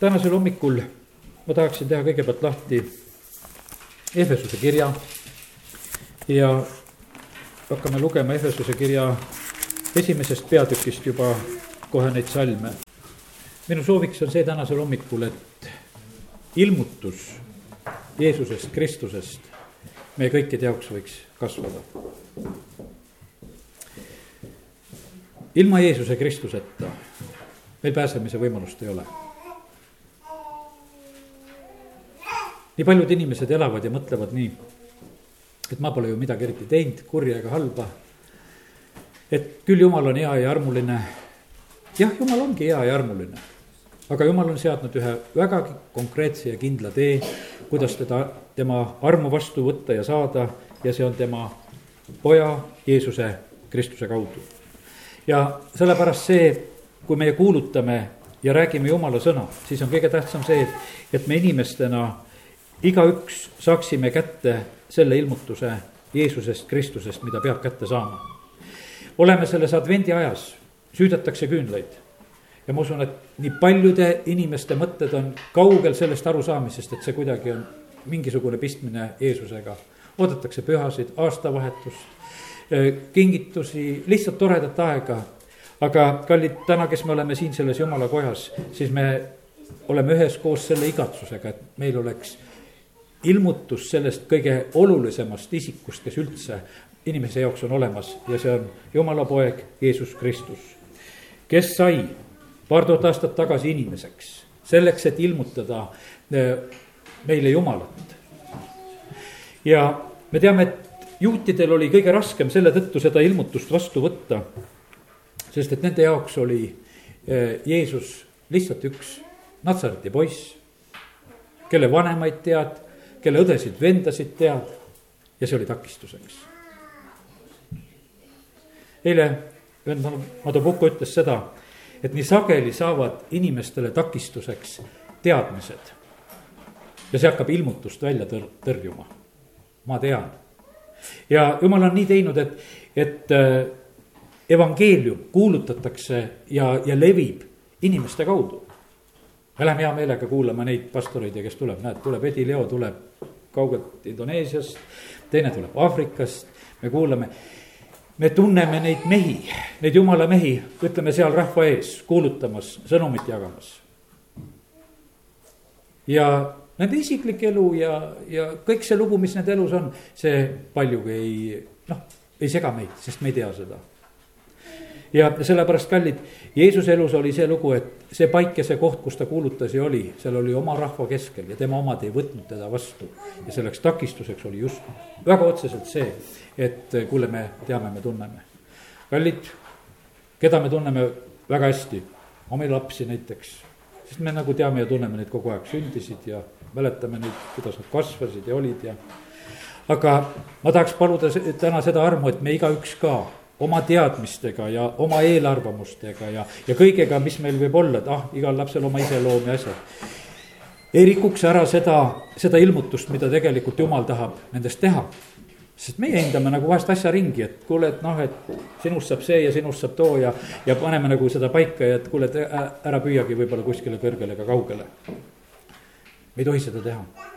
tänasel hommikul ma tahaksin teha kõigepealt lahti Ehvesuse kirja ja hakkame lugema Ehvesuse kirja esimesest peatükist juba kohe neid salme. minu sooviks on see tänasel hommikul, et ilmutus Jeesusest, Kristusest meie kõikide jaoks võiks kasvada. ilma Jeesuse Kristuseta meil pääsemise võimalust ei ole. Nii paljud inimesed elavad ja mõtlevad nii, et ma pole ju midagi eriti teinud, kurja ega halba. et küll jumal on hea ja armuline. jah, jumal ongi hea ja armuline, aga jumal on seadnud ühe vägagi konkreetse ja kindla tee, kuidas teda, tema armu vastu võtta ja saada ja see on tema poja Jeesuse Kristuse kaudu. ja sellepärast see kui meie kuulutame ja räägime jumala sõna, siis on kõige tähtsam see, et, et me inimestena igaüks saaksime kätte selle ilmutuse Jeesusest Kristusest, mida peab kätte saama. oleme selles advendi ajas, süüdatakse küünlaid ja ma usun, et nii paljude inimeste mõtted on kaugel sellest arusaamisest, et see kuidagi on mingisugune pistmine Jeesusega. oodatakse pühasid, aastavahetust, kingitusi, lihtsalt toredat aega aga kallid, täna, kes me oleme siin selles jumala kojas, siis me oleme üheskoos selle igatsusega, et meil oleks ilmutus sellest kõige olulisemast isikust, kes üldse inimese jaoks on olemas ja see on jumala poeg Jeesus Kristus. kes sai paar tuhat aastat tagasi inimeseks, selleks, et ilmutada eh, meile Jumalat. ja me teame, et juutidel oli kõige raskem selle tõttu seda ilmutust vastu võtta sest et nende jaoks oli eh, Jeesus lihtsalt üks Natsareti poiss, kelle vanemaid tead, kelle õdesid-vendasid tead ja see oli takistuseks. eile vend Madobuko ütles seda, et nii sageli saavad inimestele takistuseks teadmised. ja see hakkab ilmutust välja tõr-, tõrjuma. ma tean. ja jumal on nii teinud, et, et eh, evangeelium kuulutatakse ja, ja levib inimeste kaudu. Me läheme hea meelega kuulama neid pastoreid ja kes tuleb, näed, tuleb Edi Leo tuleb kaugelt Indoneesiast, teine tuleb Aafrikast, me kuulame. me tunneme neid mehi, neid jumala mehi, ütleme seal rahva ees kuulutamas, sõnumit jagamas. ja nende isiklik elu ja, ja kõik see lugu, mis nende elus on, see paljugi ei, noh, ei sega meid, sest me ei tea seda ja sellepärast, kallid, Jeesuse elus oli see lugu, et see paik ja see koht, kus ta kuulutas ja oli, seal oli oma rahva keskel ja tema omad ei võtnud teda vastu. ja selleks takistuseks oli just väga otseselt see, et kuule, me teame, me tunneme. kallid, keda me tunneme väga hästi, omi lapsi näiteks, sest me nagu teame ja tunneme neid kogu aeg, sündisid ja mäletame neid, kuidas nad kasvasid ja olid ja aga ma tahaks paluda täna seda armu, et me igaüks ka oma teadmistega ja oma eelarvamustega ja, ja kõigega, mis meil võib olla, et ah, igal lapsel oma iseloom ja asjad. ei rikuks ära seda, seda ilmutust, mida tegelikult jumal tahab nendest teha. sest meie hindame nagu vahest asja ringi, et kuule, et noh, et sinust saab see ja sinust saab too ja, ja paneme nagu seda paika ja et kuule, et ära püüagi võib-olla kuskile kõrgele ega kaugele. me ei tohi seda teha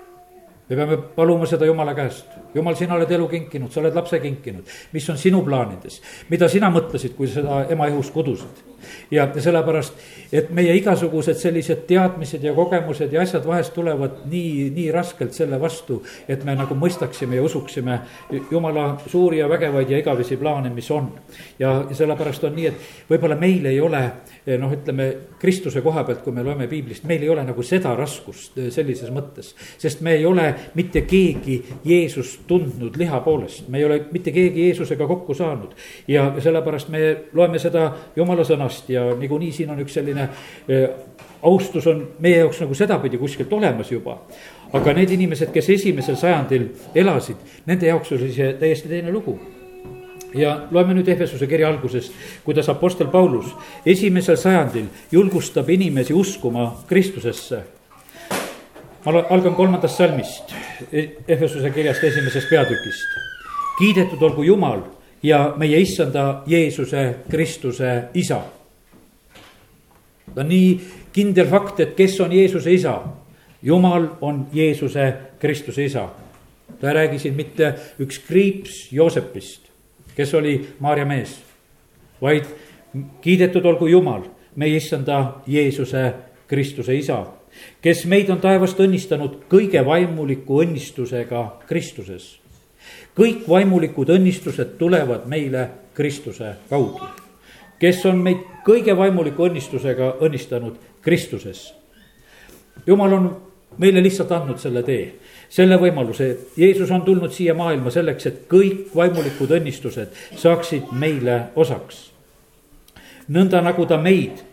me peame paluma seda Jumala käest. Jumal, sina oled elu kinkinud, sa oled lapse kinkinud. mis on sinu plaanides, mida sina mõtlesid, kui seda ema ihus kudusid? ja, sellepärast, et meie igasugused sellised teadmised ja kogemused ja asjad vahest tulevad nii, nii raskelt selle vastu, et me nagu mõistaksime ja usuksime Jumala suuri ja vägevaid ja igavesi plaane, mis on. ja sellepärast on nii, et võib-olla meil ei ole noh, ütleme Kristuse koha pealt, kui me loeme piiblist, meil ei ole nagu seda raskust sellises mõttes, sest me ei ole mitte keegi Jeesust tundnud liha poolest, me ei ole mitte keegi Jeesusega kokku saanud. ja sellepärast me loeme seda jumala sõnast ja niikuinii siin on üks selline äh, austus on meie jaoks nagu sedapidi kuskilt olemas juba. aga need inimesed, kes esimesel sajandil elasid, nende jaoks oli see täiesti teine lugu ja loeme nüüd Ehvesuse kirja algusest, kuidas Apostel Paulus esimesel sajandil julgustab inimesi uskuma Kristusesse ma algan kolmandast salmist, Ehvesuse kirjast esimesest peatükist. kiidetud olgu Jumal ja meie issanda Jeesuse Kristuse isa. ta on nii kindel fakt, et kes on Jeesuse isa. jumal on Jeesuse Kristuse isa. ta ei räägi siin mitte üks kriips Joosepist, kes oli Maarja mees, vaid kiidetud olgu Jumal, meie issanda Jeesuse Kristuse isa, kes meid on taevast õnnistanud kõige vaimuliku õnnistusega Kristuses. kõik vaimulikud õnnistused tulevad meile Kristuse kaudu, kes on meid kõige vaimuliku õnnistusega õnnistanud Kristuses. jumal on meile lihtsalt andnud selle tee, selle võimaluse, Jeesus on tulnud siia maailma selleks, et kõik vaimulikud õnnistused saaksid meile osaks. nõnda nagu ta meid,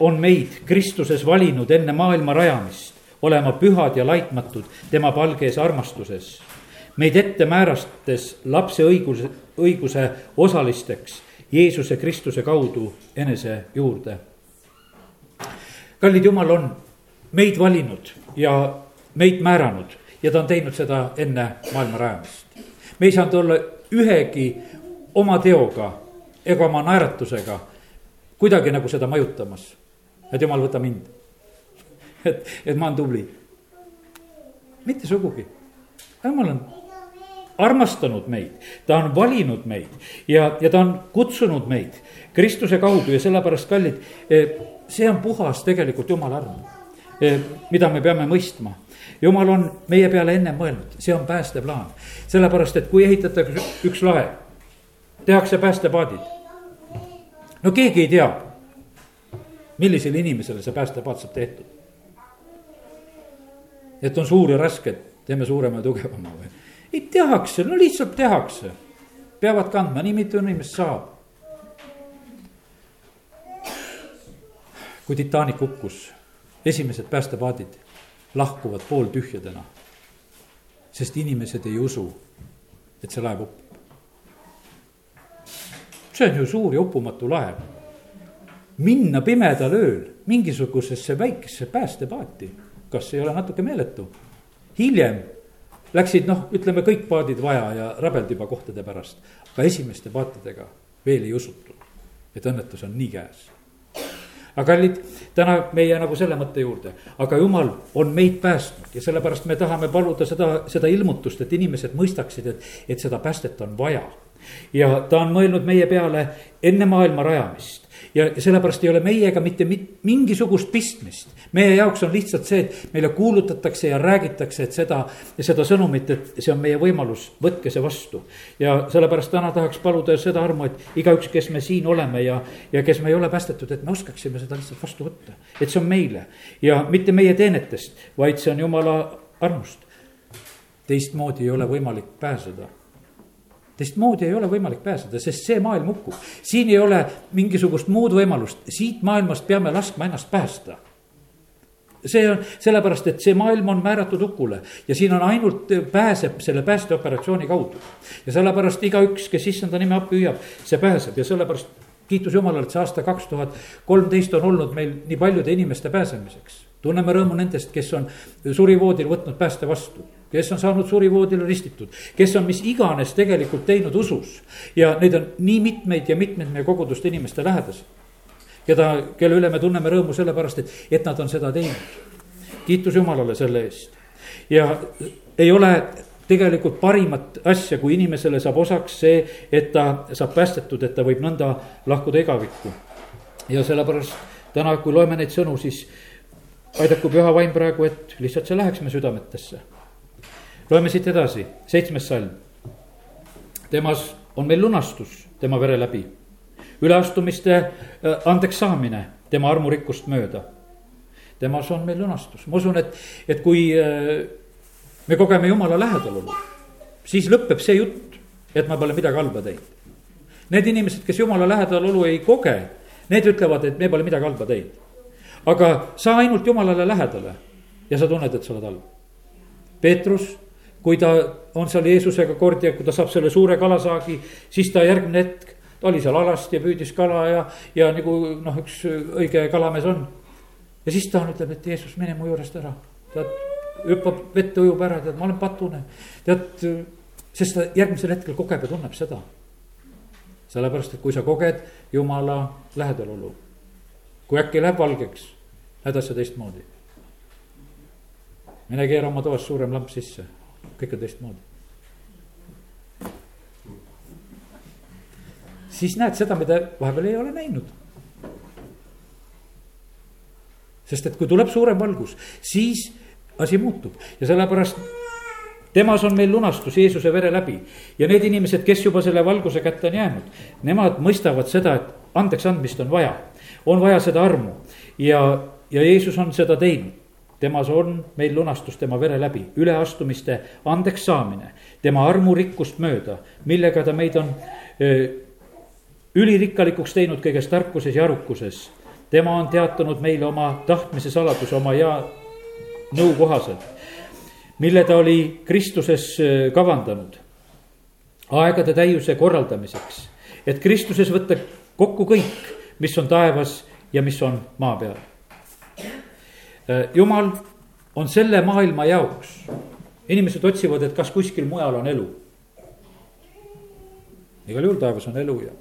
on meid Kristuses valinud enne maailma rajamist, olema pühad ja laitmatud tema palges armastuses. meid ette määrastes lapse õiguse, õiguse osalisteks Jeesuse Kristuse kaudu enese juurde. kallid Jumal on meid valinud ja meid määranud ja ta on teinud seda enne maailma rajamist. me ei saanud olla ühegi oma teoga ega oma naeratusega kuidagi nagu seda majutamas. et jumal, võta mind. et, et ma olen tubli. mitte sugugi. jumal on armastanud meid, ta on valinud meid ja, ja ta on kutsunud meid Kristuse kaudu ja sellepärast, kallid, see on puhas tegelikult jumala arm, mida me peame mõistma jumal on meie peale ennem mõelnud, see on päästeplaan. sellepärast, et kui ehitatakse üks laev, tehakse päästepaadid. no keegi ei tea, millisele inimesele see päästepaat saab tehtud. et on suur ja raske, et teeme suurema ja tugevama või? ei tehakse, no lihtsalt tehakse. peavad kandma, nii mitu inimest saab. kui Titanic hukkus, esimesed päästepaadid lahkuvad pooltühjadena. sest inimesed ei usu, et see laev uppub. see on ju suur ja uppumatu laev. minna pimedal ööl mingisugusesse väikesse päästepaati, kas ei ole natuke meeletu? hiljem läksid noh, ütleme kõik paadid vaja ja rabeldi juba kohtade pärast, aga esimeste paatidega veel ei usutud, et õnnetus on nii käes aga kallid, täna meie nagu selle mõtte juurde, aga jumal on meid päästnud ja sellepärast me tahame paluda seda, seda ilmutust, et inimesed mõistaksid, et, et seda päästet on vaja. ja ta on mõelnud meie peale enne maailma rajamist ja sellepärast ei ole meiega mitte mingisugust pistmist. meie jaoks on lihtsalt see, et meile kuulutatakse ja räägitakse, et seda, seda sõnumit, et see on meie võimalus, võtke see vastu. ja sellepärast täna tahaks paluda seda armu, et igaüks, kes me siin oleme ja, ja kes me ei ole päästetud, et me oskaksime seda lihtsalt vastu võtta. et see on meile ja mitte meie teenetest, vaid see on jumala armust. teistmoodi ei ole võimalik pääseda teistmoodi ei ole võimalik pääseda, sest see maailm hukkub. siin ei ole mingisugust muud võimalust, siit maailmast peame laskma ennast päästa see on sellepärast, et see maailm on määratud hukule ja siin on ainult, pääseb selle päästeoperatsiooni kaudu. ja sellepärast igaüks, kes issanda nime appi hüüab, see pääseb ja sellepärast kiitus Jumalale, et see aasta kaks tuhat kolmteist on olnud meil nii paljude inimeste pääsemiseks. tunneme rõõmu nendest, kes on surivoodil võtnud pääste vastu kes on saanud surivoodile ristitud, kes on mis iganes tegelikult teinud usus. ja neid on nii mitmeid ja mitmeid meie koguduste inimeste lähedasi. keda, kelle üle me tunneme rõõmu sellepärast, et, et nad on seda teinud. kiitus Jumalale selle eest. ja ei ole tegelikult parimat asja, kui inimesele saab osaks see, et ta saab päästetud, et ta võib nõnda lahkuda igavikku. ja sellepärast täna, kui loeme neid sõnu, siis aidaku püha vaim praegu, et lihtsalt see läheks me südametesse loeme siit edasi, seitsmes salm. temas on meil lunastus tema vere läbi, üleastumiste äh, andeks saamine tema armurikkust mööda. temas on meil lunastus, ma usun, et, et kui äh, me kogeme jumala lähedal olu, siis lõpeb see jutt, et ma pole midagi halba teinud. Need inimesed, kes jumala lähedal olu ei koge, need ütlevad, et me pole midagi halba teinud. aga sa ainult jumalale lähedale ja sa tunned, et sa oled halb. Peetrus kui ta on seal Jeesusega kord ja kui ta saab selle suure kalasaagi, siis ta järgmine hetk, ta oli seal alasti ja püüdis kala ja, ja nagu noh, üks õige kalamees on. ja siis ta ütleb, et Jeesus, mine mu juurest ära, tead, hüppab vette, ujub ära, tead, ma olen patune. tead, sest ta järgmisel hetkel kogeb ja tunneb seda. sellepärast, et kui sa koged jumala lähedalolu, kui äkki läheb valgeks, näed asja teistmoodi. mine keera oma toas suurem lamp sisse, kõik on teistmoodi. siis näed seda, mida vahepeal ei ole näinud. sest et kui tuleb suurem valgus, siis asi muutub ja sellepärast temas on meil lunastus Jeesuse vere läbi ja need inimesed, kes juba selle valguse kätte on jäänud, nemad mõistavad seda, et andeks andmist on vaja. on vaja seda armu ja, ja Jeesus on seda teinud. Temas on meil lunastus tema vere läbi, üleastumiste andeks saamine, tema armurikkust mööda, millega ta meid on öö, ülirikkalikuks teinud kõiges tarkuses ja arukuses. tema on teatanud meile oma tahtmise saladuse oma hea nõu kohaselt mille ta oli Kristuses kavandanud aegade täiuse korraldamiseks, et Kristuses võtta kokku kõik, mis on taevas ja mis on maa peal. Äh, jumal on selle maailma jaoks, inimesed otsivad, et kas kuskil mujal on elu. igal juhul taevas on elu ja,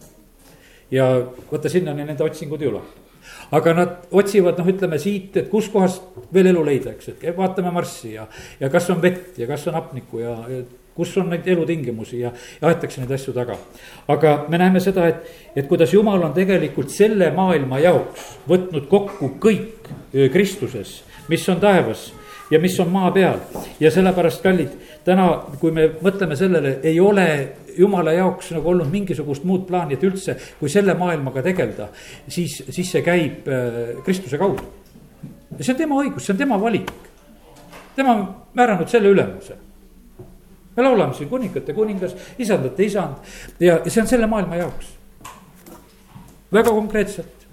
ja vaata sinnani nende otsingud ei ulatu aga nad otsivad, noh, ütleme siit, et kuskohast veel elu leida, eks, et vaatame Marssi ja, ja kas on vett ja kas on hapnikku ja, ja kus on neid elutingimusi ja, ja aetakse neid asju taga. aga me näeme seda, et, et kuidas jumal on tegelikult selle maailma jaoks võtnud kokku kõik Kristuses, mis on taevas ja mis on maa peal ja sellepärast, kallid, täna, kui me mõtleme sellele, ei ole jumala jaoks nagu olnud mingisugust muud plaani, et üldse, kui selle maailmaga tegeleda, siis, siis see käib Kristuse kaudu. see on tema õigus, see on tema valik. tema on määranud selle ülemuse. Me laulame siin kuningate kuningas, isandate isand ja, ja see on selle maailma jaoks. väga konkreetselt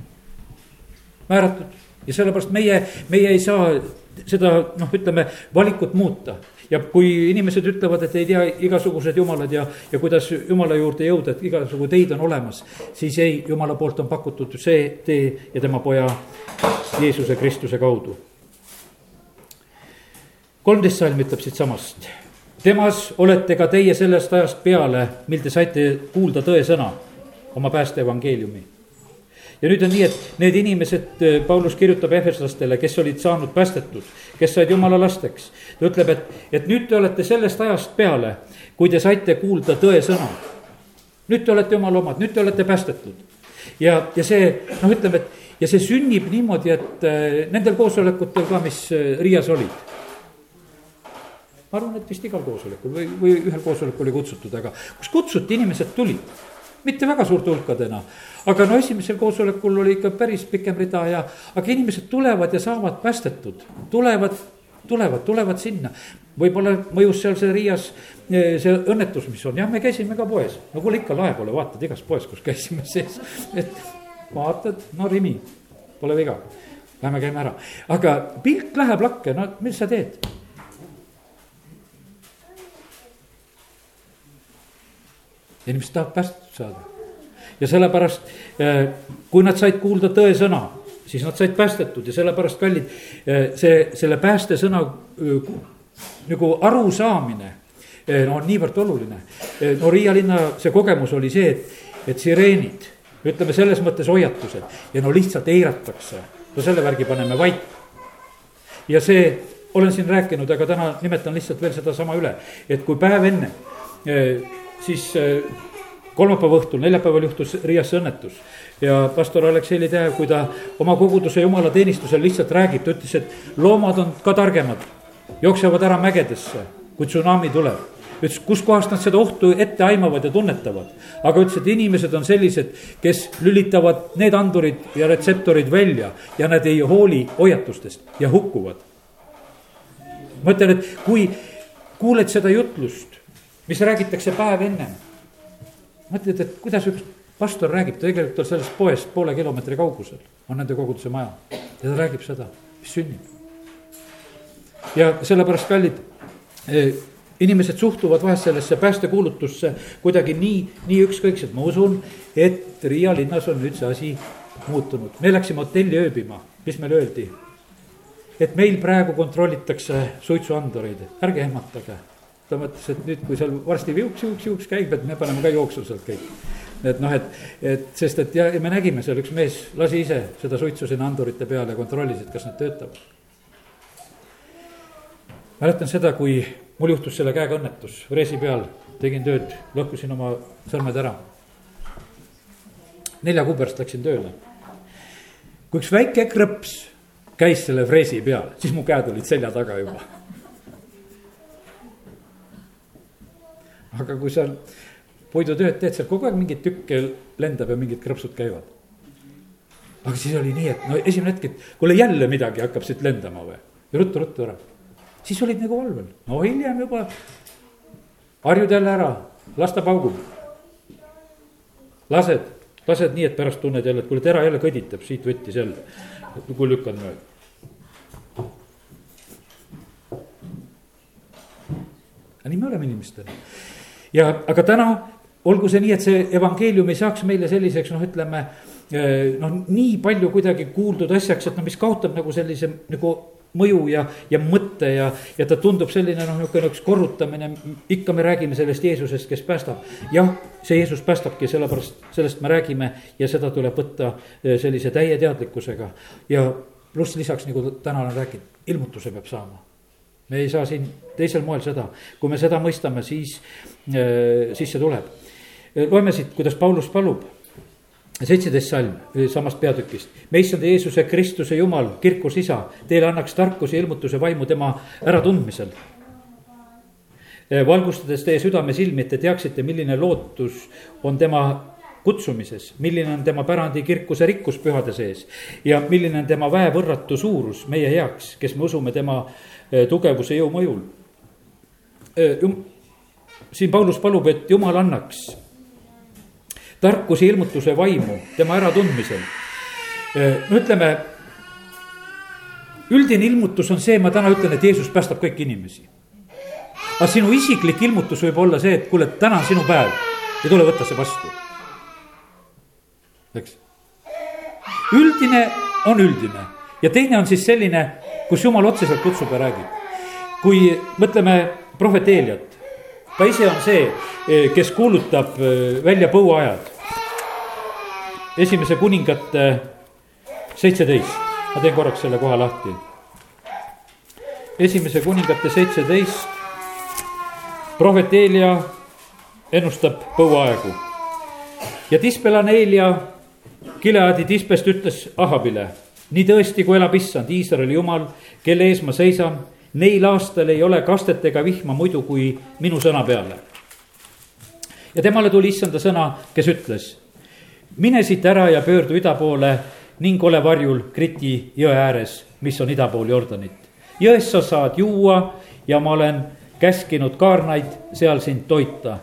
määratud ja sellepärast meie, meie ei saa seda noh, ütleme valikut muuta ja kui inimesed ütlevad, et ei tea igasugused jumalad ja, ja kuidas jumala juurde jõuda, et igasugu teid on olemas, siis ei, jumala poolt on pakutud see tee ja tema poja Jeesuse Kristuse kaudu. kolmteist salm ütleb siitsamast. Temas olete ka teie sellest ajast peale, mil te saite kuulda tõesõna, oma päästeevangeeliumi ja nüüd on nii, et need inimesed, äh, Paulus kirjutab efeslastele, kes olid saanud päästetud, kes said jumala lasteks. ta ütleb, et, et nüüd te olete sellest ajast peale, kui te saite kuulda tõesõna. nüüd te olete jumala omad, nüüd te olete päästetud. ja, ja see noh, ütleme, et ja see sünnib niimoodi, et äh, nendel koosolekutel ka, mis äh, Riias olid ma arvan, et vist igal koosolekul või, või ühel koosolekul oli kutsutud, aga kus kutsuti, inimesed tulid mitte väga suurte hulkadena. aga no esimesel koosolekul oli ikka päris pikem rida ja, aga inimesed tulevad ja saavad päästetud, tulevad tulevad, tulevad sinna. võib-olla mõjus seal see Riias eh, see õnnetus, mis on, jah, me käisime ka poes. no kuule ikka lae pole, vaatad igas poes, kus käisime sees, et vaatad, no Rimi, pole viga. Lähme käime ära, aga pilk läheb lakke, no mis sa teed? Inimesed tahavad päästetud saada. ja sellepärast, eh, kui nad said kuulda tõesõna, siis nad said päästetud ja sellepärast, kallid, eh, see, selle päästesõna eh, nagu arusaamine no on niivõrd oluline. no Riia linna see kogemus oli see, et, et sireenid, ütleme selles mõttes hoiatused ja no lihtsalt eiratakse. no selle värgi paneme vait. ja see, olen siin rääkinud, aga täna nimetan lihtsalt veel sedasama üle, et kui päev enne siis äh, kolmapäeva õhtul, neljapäeval juhtus Riias õnnetus. ja pastor Aleksei Lidev, kui ta oma koguduse jumalateenistusel lihtsalt räägib, ta ütles, et loomad on ka targemad. jooksevad ära mägedesse, kui tsunami tuleb. ütles, kuskohast nad seda ohtu ette aimavad ja tunnetavad. aga ütles, et inimesed on sellised, kes lülitavad need andurid ja retseptorid välja ja nad ei hooli hoiatustest ja hukkuvad. ma ütlen, et kui kuuled seda jutlust mis räägitakse päev ennem. mõtled, et kuidas üks pastor räägib, tegelikult on sellest poest poole kilomeetri kaugusel, on nende koguduse maja ja ta räägib seda, mis sünnib. ja sellepärast, kallid eh, inimesed suhtuvad vahest sellesse päästekuulutusse kuidagi nii, nii ükskõikselt, ma usun, et Riia linnas on nüüd see asi muutunud, me läksime hotelli ööbima, mis meile öeldi? et meil praegu kontrollitakse suitsuandureid, ärge ehmatage ta mõtles, et nüüd, kui seal varsti viuks, viuks, viuks käib, et me paneme ka jooksu sealt kõik. et noh, et, et sest, et ja, ja me nägime seal üks mees lasi ise seda suitsu sinna andurite peale ja kontrollis, et kas need töötavad. mäletan seda, kui mul juhtus selle käega õnnetus, freesi peal, tegin tööd, lõhkusin oma sõrmed ära. nelja kuu pärast läksin tööle. kui üks väike krõps käis selle freesi peal, siis mu käed olid selja taga juba. Aga kui sa puidutööd teed, seal kogu aeg mingeid tükke lendab ja mingid krõpsud käivad. aga siis oli nii, et no esimene hetk, et kuule jälle midagi hakkab siit lendama või, ruttu-ruttu ära. siis olid nagu valvel, no hiljem juba harjud jälle ära, las ta paugub. lased, lased nii, et pärast tunned jälle, et kuule, tera jälle kõditab, siit võttis jälle, kui lükkan mööda. nii me oleme inimestena ja, aga täna olgu see nii, et see evangeelium ei saaks meile selliseks, noh, ütleme eh, noh, nii palju kuidagi kuuldud asjaks, et no mis kaotab nagu sellise nagu mõju ja, ja mõtte ja, ja ta tundub selline noh, niisugune üks korrutamine. ikka me räägime sellest Jeesusest, kes päästab. jah, see Jeesus päästabki, sellepärast sellest me räägime ja seda tuleb võtta eh, sellise täie teadlikkusega. ja pluss lisaks, nagu täna olen rääkinud, ilmutuse peab saama me ei saa siin teisel moel seda, kui me seda mõistame, siis, äh, siis see tuleb. loeme siit, kuidas Paulus palub, seitseteist salm samast peatükist. me issanda Jeesuse Kristuse Jumal, kirkus isa, teile annaks tarkuse ja ilmutuse vaimu tema äratundmisel. Äh, valgustades teie südame silmi, et te teaksite, milline lootus on tema kutsumises, milline on tema pärandi kirkuse rikkus pühade sees ja milline on tema väevõrratu suurus meie heaks, kes me usume tema äh, tugevuse jõu mõjul. Eh, siin Paulus palub, et Jumal annaks tarkuse ilmutuse vaimu tema äratundmisel. Eh, no ütleme, üldine ilmutus on see, ma täna ütlen, et Jeesus päästab kõiki inimesi. aga sinu isiklik ilmutus võib olla see, et kuule, täna on sinu päev ja tule võta see vastu. eks. üldine on üldine ja teine on siis selline kus jumal otseselt kutsub ja räägib. kui mõtleme prohvet Eeliat, ta ise on see, eh, kes kuulutab eh, välja põuajad. esimese kuningate seitseteist, ma teen korraks selle koha lahti. esimese kuningate seitseteist, prohvet Eelia ennustab põuaegu. ja tispelane Eelia Gileadi tispest ütles Ahabile nii tõesti, kui elab issand, Iisraeli jumal, kelle ees ma seisan, neil aastal ei ole kastet ega vihma muidu kui minu sõna peale. ja temale tuli issanda sõna, kes ütles, mine siit ära ja pöördu ida poole ning ole varjul Kriti jõe ääres, mis on ida pool Jordanit. jõest sa saad juua ja ma olen käskinud kaarnaid seal sind toita.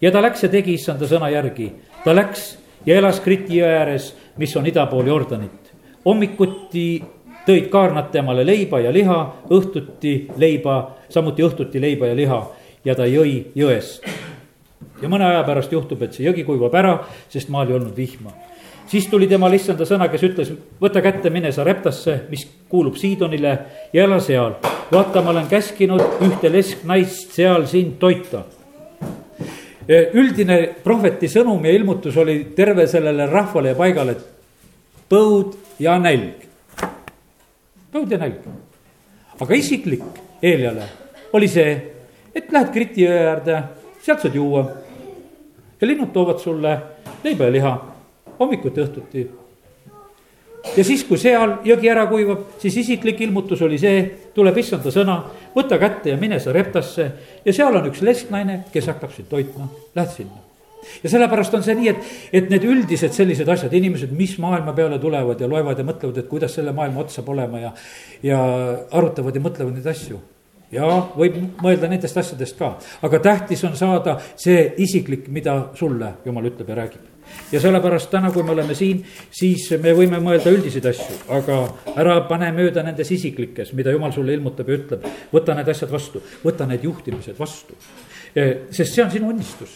ja ta läks ja tegi issanda sõna järgi, ta läks ja elas Kriti jõe ääres, mis on ida pool Jordanit hommikuti tõid kaarnad temale leiba ja liha, õhtuti leiba, samuti õhtuti leiba ja liha ja ta jõi jõest. ja mõne aja pärast juhtub, et see jõgi kuivab ära, sest maal ei olnud vihma. siis tuli temal issanda sõna, kes ütles, võta kätte, mine Sareptasse, mis kuulub Siidonile ja ela seal. vaata, ma olen käskinud ühte lesknaist seal sind toita üldine prohveti sõnum ja ilmutus oli terve sellele rahvale ja paigale, et põud ja nälg. põud ja nälg. aga isiklik Eeljale oli see, et lähed Kriti jõe äärde, sealt saad juua. ja linnud toovad sulle leiba ja liha hommikuti, õhtuti. ja siis, kui seal jõgi ära kuivab, siis isiklik ilmutus oli see, tuleb issanda sõna, võta kätte ja mine sa reptasse ja seal on üks lesknaine, kes hakkab sind toitma, lähed sinna ja sellepärast on see nii, et, et need üldised sellised asjad, inimesed, mis maailma peale tulevad ja loevad ja mõtlevad, et kuidas selle maailma ots saab olema ja, ja arutavad ja mõtlevad neid asju. ja võib mõelda nendest asjadest ka, aga tähtis on saada see isiklik, mida sulle jumal ütleb ja räägib. Ja sellepärast täna, kui me oleme siin, siis me võime mõelda üldiseid asju, aga ära pane mööda nendes isiklikes, mida jumal sulle ilmutab ja ütleb. võta need asjad vastu, võta need juhtimised vastu sest see on sinu unistus,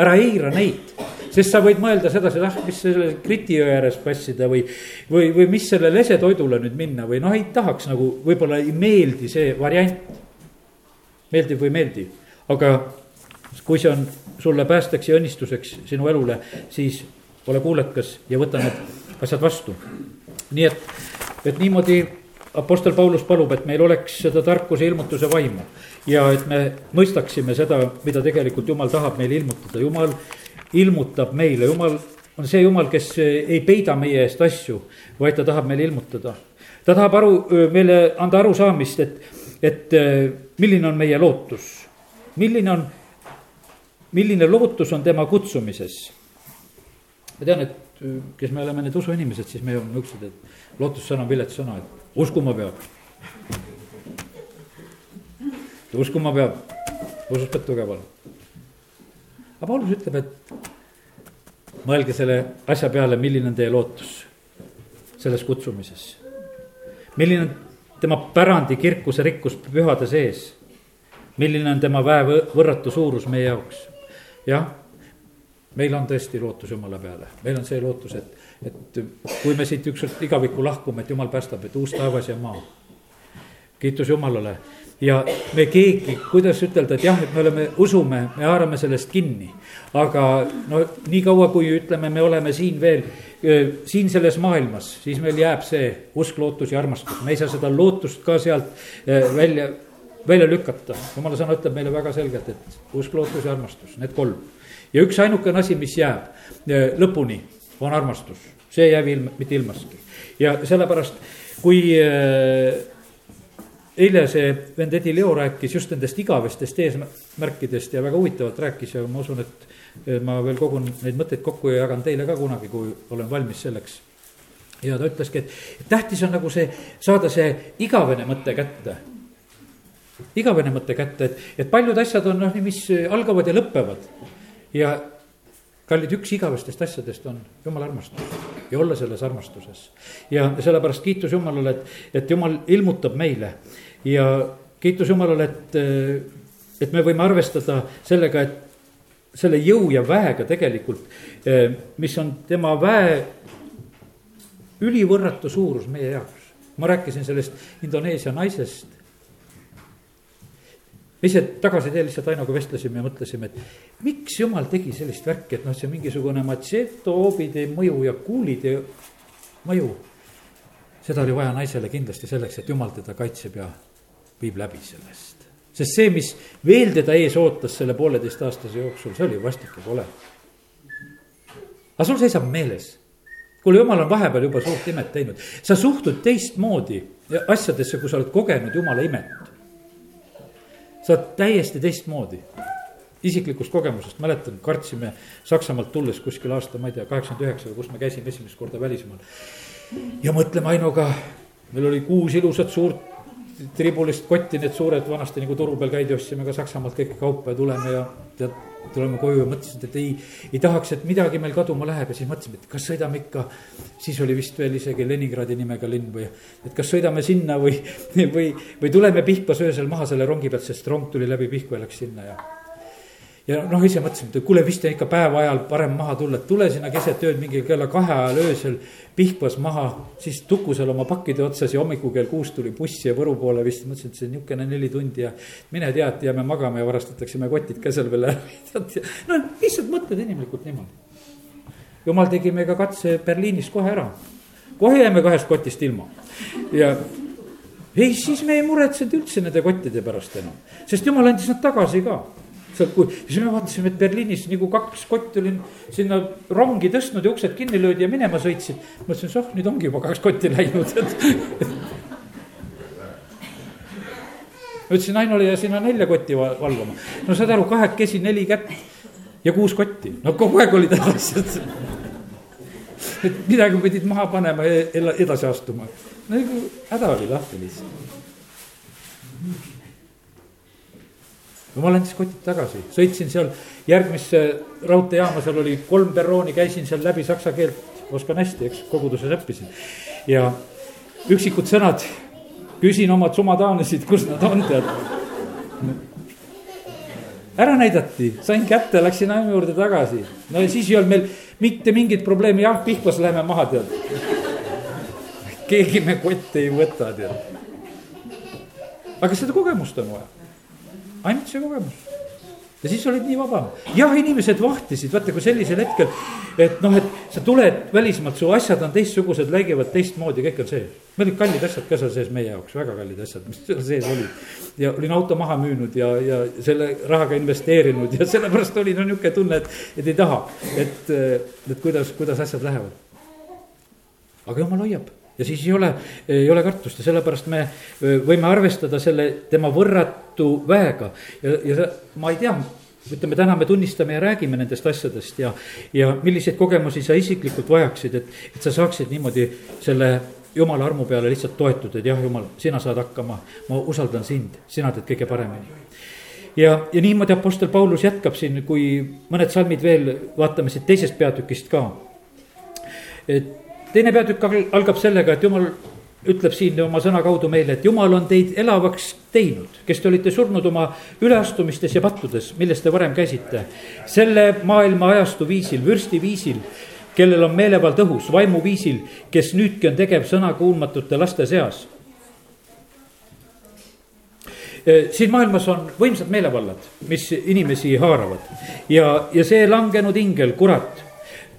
ära eira neid, sest sa võid mõelda sedasi, ah, mis selle Kriti jõe ääres passida või. või, või mis selle lesetoidule nüüd minna või noh, ei tahaks nagu, võib-olla ei meeldi see variant. meeldib või ei meeldi, aga kui see on sulle päästeks ja õnnistuseks sinu elule, siis ole kuulekas ja võta need asjad vastu. nii et, et niimoodi Apostel Paulus palub, et meil oleks seda tarkuse ilmutuse vaimu ja et me mõistaksime seda, mida tegelikult Jumal tahab meile ilmutada, Jumal ilmutab meile, Jumal on see Jumal, kes ei peida meie eest asju, vaid ta tahab meile ilmutada. ta tahab aru, meile anda arusaamist, et, et milline on meie lootus, milline on, milline lootus on tema kutsumises. ma tean, et kes me oleme need usuinimesed, siis me oleme niisugused, et lootussõna on vilets sõna, et uskuma peab. uskuma peab, usus peab tugev olema. aga Paulus ütleb, et mõelge selle asja peale, milline on teie lootus selles kutsumises. milline on tema pärandi kirkuse rikkus pühade sees. milline on tema väe võrratu suurus meie jaoks. jah, meil on tõesti lootus Jumala peale, meil on see lootus, et et kui me siit ükskord igavikku lahkume, et jumal päästab, et uus taevas ja maa. kiitus Jumalale ja me keegi, kuidas ütelda, et jah, et me oleme, usume, me haarame sellest kinni. aga no niikaua, kui ütleme, me oleme siin veel, siin selles maailmas, siis meil jääb see usk, lootus ja armastus, me ei saa seda lootust ka sealt välja, välja lükata. jumala sõna ütleb meile väga selgelt, et usk, lootus ja armastus, need kolm. Ja üks ainukene asi, mis jääb lõpuni on armastus, see ei jää ilm, mitte ilmastki. ja sellepärast, kui äh, eile see vend Edi Leo rääkis just nendest igavestest eesmärkidest ja väga huvitavalt rääkis ja ma usun, et ma veel kogun neid mõtteid kokku ja jagan teile ka kunagi, kui olen valmis selleks. ja ta ütleski, et tähtis on nagu see, saada see igavene mõte kätte. igavene mõte kätte, et, et paljud asjad on noh, mis algavad ja lõpevad. Ja kallid, üks igavestest asjadest on jumala armastus ja olla selles armastuses. ja sellepärast kiitus Jumalale, et, et Jumal ilmutab meile ja kiitus Jumalale, et, et me võime arvestada sellega, et selle jõu ja väega tegelikult, mis on tema väe ülivõrratu suurus meie jaoks. ma rääkisin sellest Indoneesia naisest me ise tagasiteel lihtsalt Ainoga vestlesime ja mõtlesime, et miks jumal tegi sellist värki, et noh, see mingisugune matšeto, hoobide mõju ja kuulide mõju. seda oli vaja naisele kindlasti selleks, et jumal teda kaitseb ja viib läbi sellest. sest see, mis veel teda ees ootas selle pooleteistaastase jooksul, see oli vastik ja kole. aga sul seisab meeles kuule, jumal on vahepeal juba suurt imet teinud, sa suhtud teistmoodi asjadesse, kui sa oled kogenud jumala imet sa oled täiesti teistmoodi. isiklikust kogemusest mäletan, kartsime Saksamaalt tulles kuskil aasta, ma ei tea, kaheksakümmend üheksa või kus me käisime esimest korda välismaal. ja mõtleme Ainoga, meil oli kuus ilusat suurt tribulist kotti, need suured vanasti nagu turu peal käidi, ostsime ka Saksamaalt kõike kaupa ja tuleme ja tead tuleme koju ja mõtlesin, et ei, ei tahaks, et midagi meil kaduma läheb ja siis mõtlesime, et kas sõidame ikka. siis oli vist veel isegi Leningradi nimega linn või, et kas sõidame sinna või, või, või tuleme Pihkvas öösel maha selle rongi pealt, sest rong tuli läbi Pihkva ja läks sinna ja ja noh, ise mõtlesime, et kuule, vist on ikka päeva ajal parem maha tulla, et tule sinna keset ööd mingi kella kahe ajal öösel Pihkvas maha. siis Tuku seal oma pakkide otsas ja hommikul kell kuus tuli buss ja Võru poole vist, mõtlesin, et see on niisugune neli tundi ja. mine tea, et jääme magama ja varastatakse meie kotid ka seal veel ära. noh, lihtsalt mõtled inimlikult niimoodi. jumal tegi meiega katse Berliinis kohe ära. kohe jäime kahest kotist ilma ja ei, siis me ei muretsenud üldse nende kottide pärast enam, sest jumal andis nad tagasi ka sealt, kui, siis me vaatasime, et Berliinis nagu kaks kotti olin sinna rongi tõstnud ja uksed kinni löödi ja minema sõitsin. mõtlesin, soh, nüüd ongi juba kaks kotti läinud, et. ütlesin Ainule ja sinna nelja kotti valvama. no saad aru, kahekesi neli kätt ja kuus kotti, no kogu aeg olid asjad. et midagi pidid maha panema ja edasi astuma. no nagu häda oli lahti lihtsalt jumal andis kotid tagasi, sõitsin seal järgmisse raudteejaama, seal oli kolm perrooni, käisin seal läbi saksa keelt, oskan hästi, eks, koguduses õppisin. ja üksikud sõnad, küsin oma tsumadaanisid, kus nad on, tead. ära näidati, sain kätte, läksin aimu juurde tagasi. no ja siis ei olnud meil mitte mingit probleemi, jah, Pihkvas läheme maha, tead. keegi me kotte ei võta, tead. aga seda kogemust on vaja ainult see kogemus. ja siis olid nii vaba. jah, inimesed vahtisid, vaata kui sellisel hetkel, et noh, et sa tuled välismaalt, su asjad on teistsugused, läigivad teistmoodi, kõik on sees. meil olid kallid asjad ka seal sees meie jaoks, väga kallid asjad, mis seal sees olid. ja olin auto maha müünud ja, ja selle rahaga investeerinud ja sellepärast oli no niisugune tunne, et, et ei taha, et, et kuidas, kuidas asjad lähevad. aga jumal hoiab ja siis ei ole, ei ole kartust ja sellepärast me võime arvestada selle tema võrratu väega ja, ja ma ei tea ütleme, täna me tunnistame ja räägime nendest asjadest ja, ja milliseid kogemusi sa isiklikult vajaksid, et, et sa saaksid niimoodi selle jumala armu peale lihtsalt toetuda, et jah, jumal, sina saad hakkama, ma usaldan sind, sina teed kõige paremini. ja, ja niimoodi Apostel Paulus jätkab siin, kui mõned salmid veel vaatame siit teisest peatükist ka. et teine peatükk algab sellega, et jumal ütleb siin oma sõna kaudu meile, et jumal on teid elavaks teinud, kes te olite surnud oma üleastumistes ja pattudes, milles te varem käisite. selle maailma ajastu viisil, vürsti viisil, kellel on meelevald õhus, vaimu viisil, kes nüüdki on tegev sõna kuulmatute laste seas. siin maailmas on võimsad meelevallad, mis inimesi haaravad ja, ja see langenud ingel, kurat,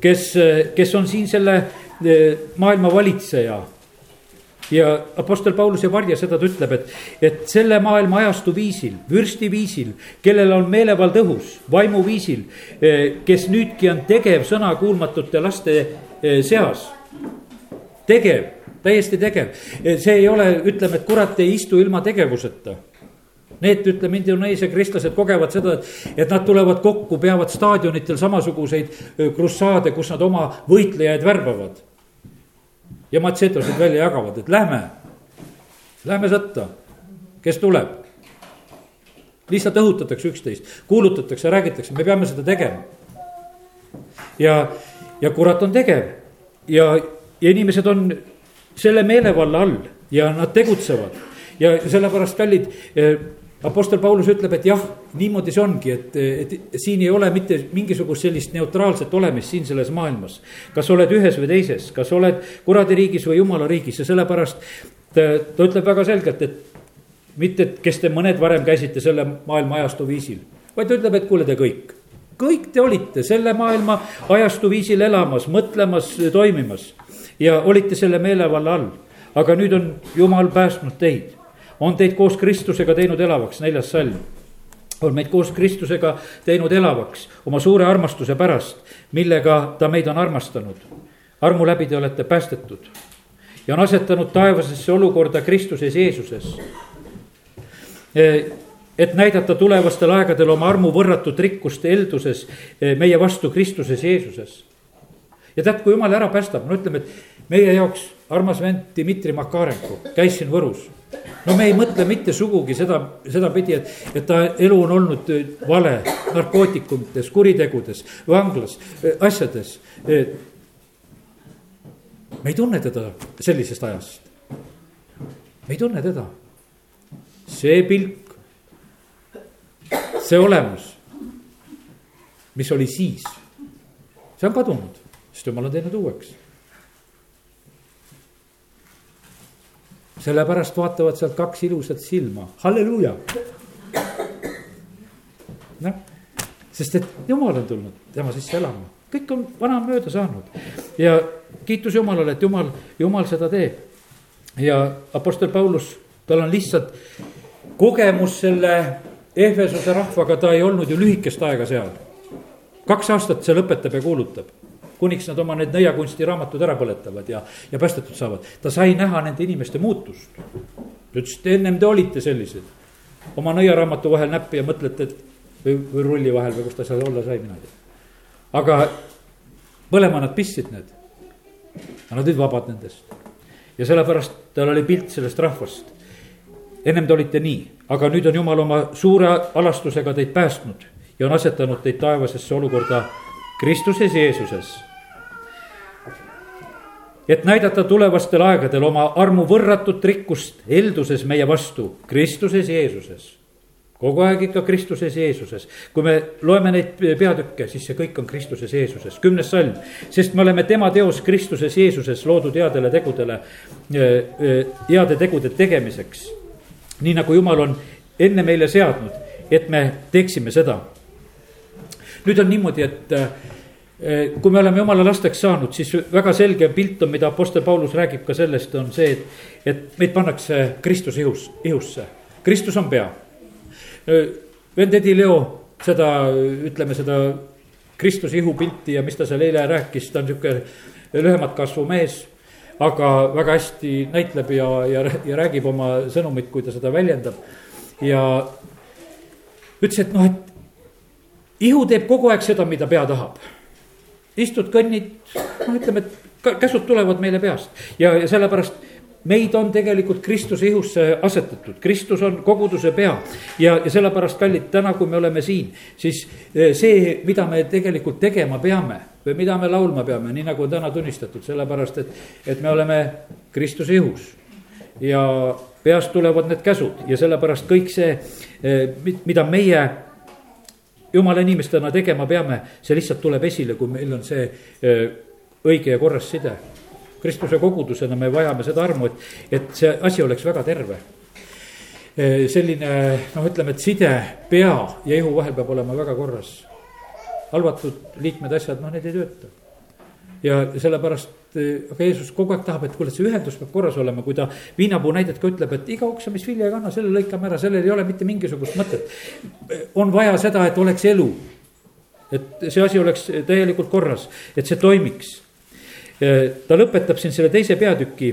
kes, kes on siin selle maailma valitseja. ja Apostel Paulus ei varja seda, ta ütleb, et, et selle maailma ajastu viisil, vürsti viisil, kellel on meelevald õhus, vaimu viisil, kes nüüdki on tegev sõna kuulmatute laste seas. tegev, täiesti tegev, see ei ole, ütleme, et kurat ei istu ilma tegevuseta Need, ütleme, Indoneesia kristlased kogevad seda, et nad tulevad kokku, peavad staadionitel samasuguseid krussaade, kus nad oma võitlejaid värbavad ja matsetosid välja jagavad, et lähme, lähme sõtta, kes tuleb. lihtsalt õhutatakse üksteist, kuulutatakse, räägitakse, me peame seda tegema. ja, ja kurat on tegev ja, ja inimesed on selle meelevalla all ja nad tegutsevad ja sellepärast, kallid Apostel Paulus ütleb, et jah, niimoodi see ongi, et, et siin ei ole mitte mingisugust sellist neutraalset olemist siin selles maailmas. kas oled ühes või teises, kas oled kuradi riigis või jumala riigis ja sellepärast ta, ta ütleb väga selgelt, et mitte, et kes te mõned varem käisite selle maailma ajastu viisil, vaid ta ütleb, et kuule, te kõik. kõik te olite selle maailma ajastu viisil elamas, mõtlemas, toimimas ja olite selle meelevalla all. aga nüüd on jumal päästnud teid on teid koos Kristusega teinud elavaks, neljas salm on meid koos Kristusega teinud elavaks oma suure armastuse pärast, millega ta meid on armastanud. armu läbi te olete päästetud ja on asetanud taevasesse olukorda Kristuses Jeesuses. E, et näidata tulevastel aegadel oma armu võrratut rikkust elduses e, meie vastu Kristuses Jeesuses. Ja tead, kui jumal ära päästab, no ütleme, et meie jaoks armas vend Dmitri Makarenko käis siin Võrus no me ei mõtle mitte sugugi seda, sedapidi, et, et ta elu on olnud vale narkootikumites, kuritegudes, vanglas, asjades. me ei tunne teda sellisest ajast. me ei tunne teda. see pilk, see olemus, mis oli siis, see on kadunud, sest jumal on teinud uueks sellepärast vaatavad sealt kaks ilusat silma, halleluuja. noh, sest et jumal on tulnud tema sisse elama, kõik on, vana mööda saanud ja kiitus Jumalale, et Jumal, Jumal seda teeb. ja Apostel Paulus, tal on lihtsalt kogemus selle Ehvesuse rahvaga, ta ei olnud ju lühikest aega seal. kaks aastat see lõpetab ja kuulutab kuniks nad oma need nõiakunsti raamatud ära põletavad ja, ja päästetud saavad. ta sai näha nende inimeste muutust. ta ütles, et ennem te olite sellised, oma nõiaraamatu vahel näppi ja mõtlete, et või, või rulli vahel või kus ta seal olla sai, mina ei tea. aga põlema nad pistsid need. Nad olid vabad nendest ja sellepärast tal oli pilt sellest rahvast. ennem te olite nii, aga nüüd on jumal oma suure alastusega teid päästnud ja on asetanud teid taevasesse olukorda Kristuses Jeesuses et näidata tulevastel aegadel oma armu võrratut rikkust helduses meie vastu Kristuses Jeesuses. kogu aeg ikka Kristuses Jeesuses. kui me loeme neid peatükke, siis see kõik on Kristuses Jeesuses, kümnes salm. sest me oleme tema teos Kristuses Jeesuses loodud headele tegudele, heade tegude tegemiseks. nii nagu Jumal on enne meile seadnud, et me teeksime seda nüüd on niimoodi, et kui me oleme jumala lasteks saanud, siis väga selge pilt on, mida Apostel Paulus räägib ka sellest, on see, et, et meid pannakse Kristuse ihus, ihusse. Kristus on pea. vend Edi Leo seda, ütleme seda Kristuse ihupilti ja mis ta seal eile rääkis, ta on sihuke lühemat kasvu mees aga väga hästi näitleb ja, ja, ja räägib oma sõnumit, kui ta seda väljendab. ja ütles, et noh, et ihu teeb kogu aeg seda, mida pea tahab. Istud, kõnnid, noh, ütleme, et käsud tulevad meile peast ja, ja sellepärast meid on tegelikult Kristuse ihusse asetatud, Kristus on koguduse pea. ja, ja sellepärast, kallid, täna, kui me oleme siin, siis eh, see, mida me tegelikult tegema peame või mida me laulma peame, nii nagu täna tunnistatud, sellepärast et, et me oleme Kristuse ihus. ja peast tulevad need käsud ja sellepärast kõik see, eh, mida meie jumala inimestena tegema peame, see lihtsalt tuleb esile, kui meil on see eh, õige ja korras side Kristuse kogudusena me vajame seda armu, et, et see asi oleks väga terve. selline noh, ütleme, et side pea ja ihu vahel peab olema väga korras. halvatud liikmed, asjad, noh, need ei tööta. ja sellepärast, aga Jeesus kogu aeg tahab, et kuule, see ühendus peab korras olema, kui ta viinapuu näidet ka ütleb, et iga oksa, mis vilja ei kanna, selle lõikame ära, sellel ei ole mitte mingisugust mõtet. on vaja seda, et oleks elu. Et see asi oleks täielikult korras, et see toimiks. Ta lõpetab siin selle teise peatüki.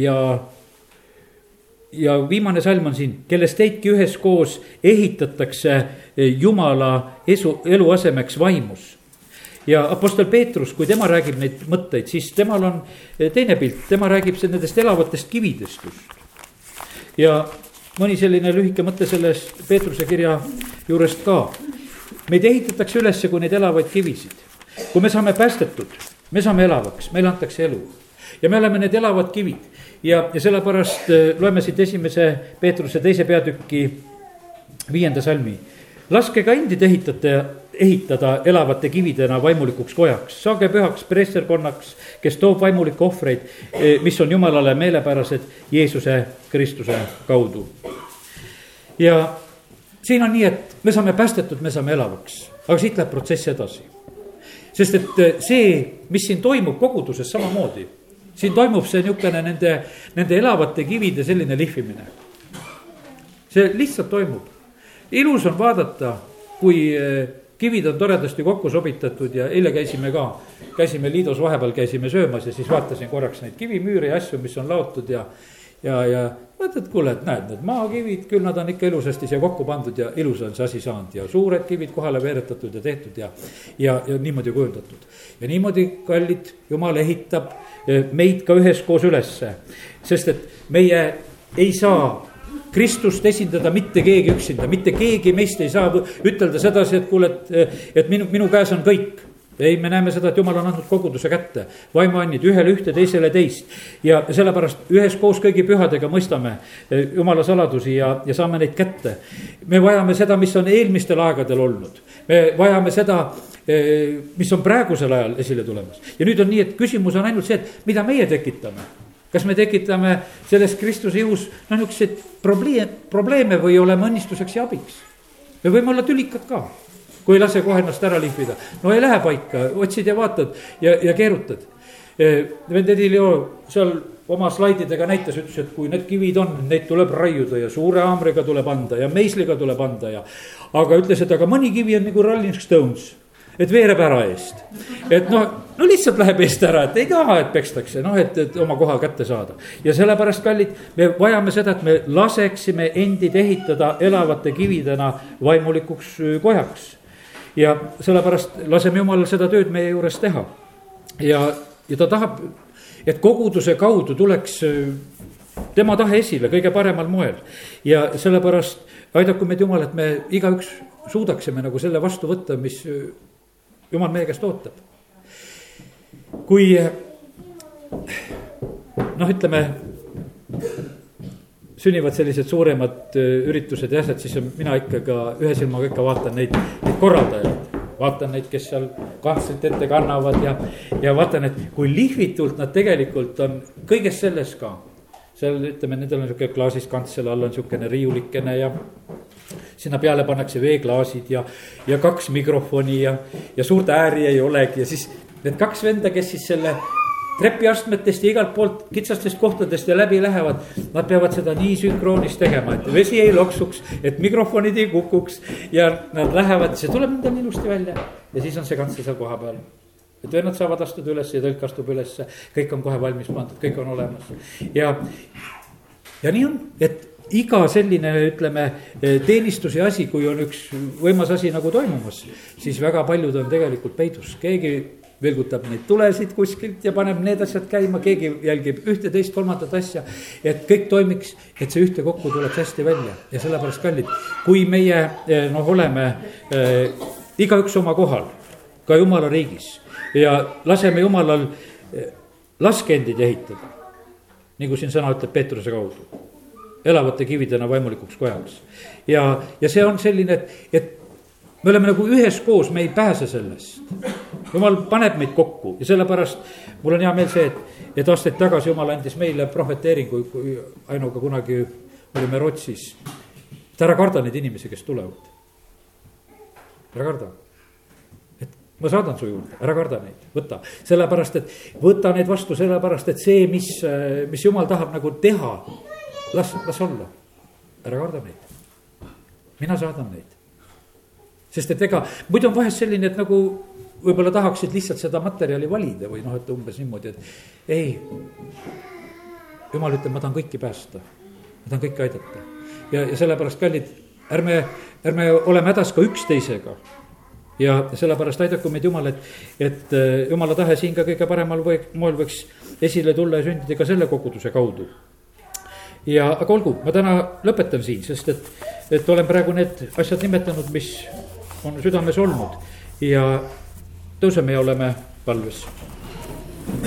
Ja, ja viimane salm on siin, kellest teidki üheskoos ehitatakse Jumala esu, eluasemeks vaimus ja Apostel Peetrus, kui tema räägib neid mõtteid, siis temal on teine pilt, tema räägib nendest elavatest kividest just. ja mõni selline lühike mõte sellest Peetruse kirja juurest ka. meid ehitatakse ülesse kui neid elavaid kivisid. kui me saame päästetud me saame elavaks, meile antakse elu ja me oleme need elavad kivid ja, ja sellepärast äh, loeme siit esimese Peetruse teise peatüki viienda salmi. laske ka endid ehitate, ehitada elavate kividena vaimulikuks kojaks, saage pühaks preesterkonnaks, kes toob vaimulikke ohvreid, äh, mis on jumalale meelepärased Jeesuse Kristuse kaudu. ja siin on nii, et me saame päästetud, me saame elavaks, aga siit läheb protsess edasi sest et eh, see, mis siin toimub koguduses samamoodi, siin toimub see niisugune nende, nende elavate kivide selline lihvimine. see lihtsalt toimub. ilus on vaadata, kui eh, kivid on toredasti kokku sobitatud ja eile käisime ka, käisime Liidus vahepeal käisime söömas ja siis vaatasin korraks neid kivimüüre ja asju, mis on laotud ja ja, ja vaatad, kuule, et näed, need maakivid, küll nad on ikka ilusasti siia kokku pandud ja ilus on see asi saanud ja suured kivid kohale veeretatud ja tehtud ja. ja, ja niimoodi kujundatud ja niimoodi, kallid, jumal ehitab eh, meid ka üheskoos ülesse. sest et meie ei saa Kristust esindada mitte keegi üksinda, mitte keegi meist ei saa ütelda sedasi, et kuule, et, et minu, minu käes on kõik. Ei, me näeme seda, et jumal on andnud koguduse kätte, vaimuannid ühele ühte, teisele teist. ja sellepärast üheskoos kõigi pühadega mõistame eh, jumala saladusi ja, ja saame neid kätte. me vajame seda, mis on eelmistel aegadel olnud, me vajame seda eh, mis on praegusel ajal esile tulemas. Ja nüüd on nii, et küsimus on ainult see, et mida meie tekitame kas me tekitame selles Kristuse ihus noh, niisuguseid probleeme, probleeme või oleme õnnistuseks ja abiks. me võime olla tülikad ka kui ei lase kohe ennast ära lihvida. no ei lähe paika, otsid ja vaatad ja, ja keerutad. vend Edi Leo seal oma slaididega näitas, ütles, et kui need kivid on, neid tuleb raiuda ja suure haamriga tuleb anda ja meisliga tuleb anda ja. aga ütles, et aga mõni kivi on nagu Rolling Stones et veereb ära eest. et noh, no lihtsalt läheb eest ära, et ei taha, et pekstakse, noh, et, et oma koha kätte saada. ja sellepärast, kallid, me vajame seda, et me laseksime endid ehitada elavate kividena vaimulikuks kojaks ja sellepärast laseme jumalal seda tööd meie juures teha. ja, ja ta tahab, et koguduse kaudu tuleks äh, tema tahe esile kõige paremal moel. ja sellepärast aidaku meid Jumal, et me igaüks suudaksime nagu selle vastu võtta, mis äh, Jumal meie käest ootab. kui äh, noh, ütleme sünnivad sellised suuremad üritused ja asjad, siis mina ikka ka ühe silmaga ikka vaatan neid, neid korraldajaid. vaatan neid, kes seal kantslit ette kannavad ja, ja vaatan, et kui lihvitult nad tegelikult on kõiges selles ka. seal ütleme, nendel on sihuke klaasist kantsel all on sihukene riiulikene ja sinna peale pannakse veeklaasid ja, ja kaks mikrofoni ja, ja suurt ääri ei olegi ja siis need kaks venda, kes siis selle trepiastmetest ja igalt poolt kitsastest kohtadest ja läbi lähevad. Nad peavad seda nii sünkroonis tegema, et vesi ei loksuks, et mikrofonid ei kukuks ja nad lähevad, see tuleb nendel ilusti välja ja siis on see kantse seal kohapeal et vennad saavad astuda üles ja tõlk astub ülesse, kõik on kohe valmis pandud, kõik on olemas ja, ja nii on, et iga selline, ütleme, teenistuse asi, kui on üks võimas asi nagu toimumas, siis väga paljud on tegelikult peidus, keegi vilgutab neid tulesid kuskilt ja paneb need asjad käima, keegi jälgib ühte, teist, kolmandat asja. et kõik toimiks, et see ühtekokku tuleks hästi välja ja sellepärast kallid, kui meie noh, oleme äh, igaüks oma kohal, ka jumala riigis ja laseme jumalal laskendid ehitada. nagu siin sõna ütleb Peetruse kaudu elavate kividena vaimulikuks kojaks. ja, ja see on selline, et, et me oleme nagu üheskoos, me ei pääse sellest. jumal paneb meid kokku ja sellepärast mul on hea meel see, et, et aastaid tagasi jumal andis meile prohveteeringu, kui Ainuga kunagi olime Rootsis. et ära karda neid inimesi, kes tulevad. ära karda ma saadan su juurde, ära karda neid, võta, sellepärast et võta neid vastu, sellepärast et see, mis, mis jumal tahab nagu teha las, las olla, ära karda neid. mina saadan neid. sest et ega muidu on vahest selline, et nagu võib-olla tahaksid lihtsalt seda materjali valida või noh, et umbes niimoodi, et ei. jumal ütleb, ma tahan kõiki päästa, ma tahan kõiki aidata ja, ja sellepärast kallid, ärme, ärme oleme hädas ka üksteisega ja sellepärast aidaku meid Jumal, et, et äh, Jumala tahe siin ka kõige paremal või, moel võiks esile tulla ja sündida ka selle koguduse kaudu ja, aga olgu, ma täna lõpetan siin, sest et, et olen praegu need asjad nimetanud, mis on südames olnud. Ja tõuseme ja oleme valves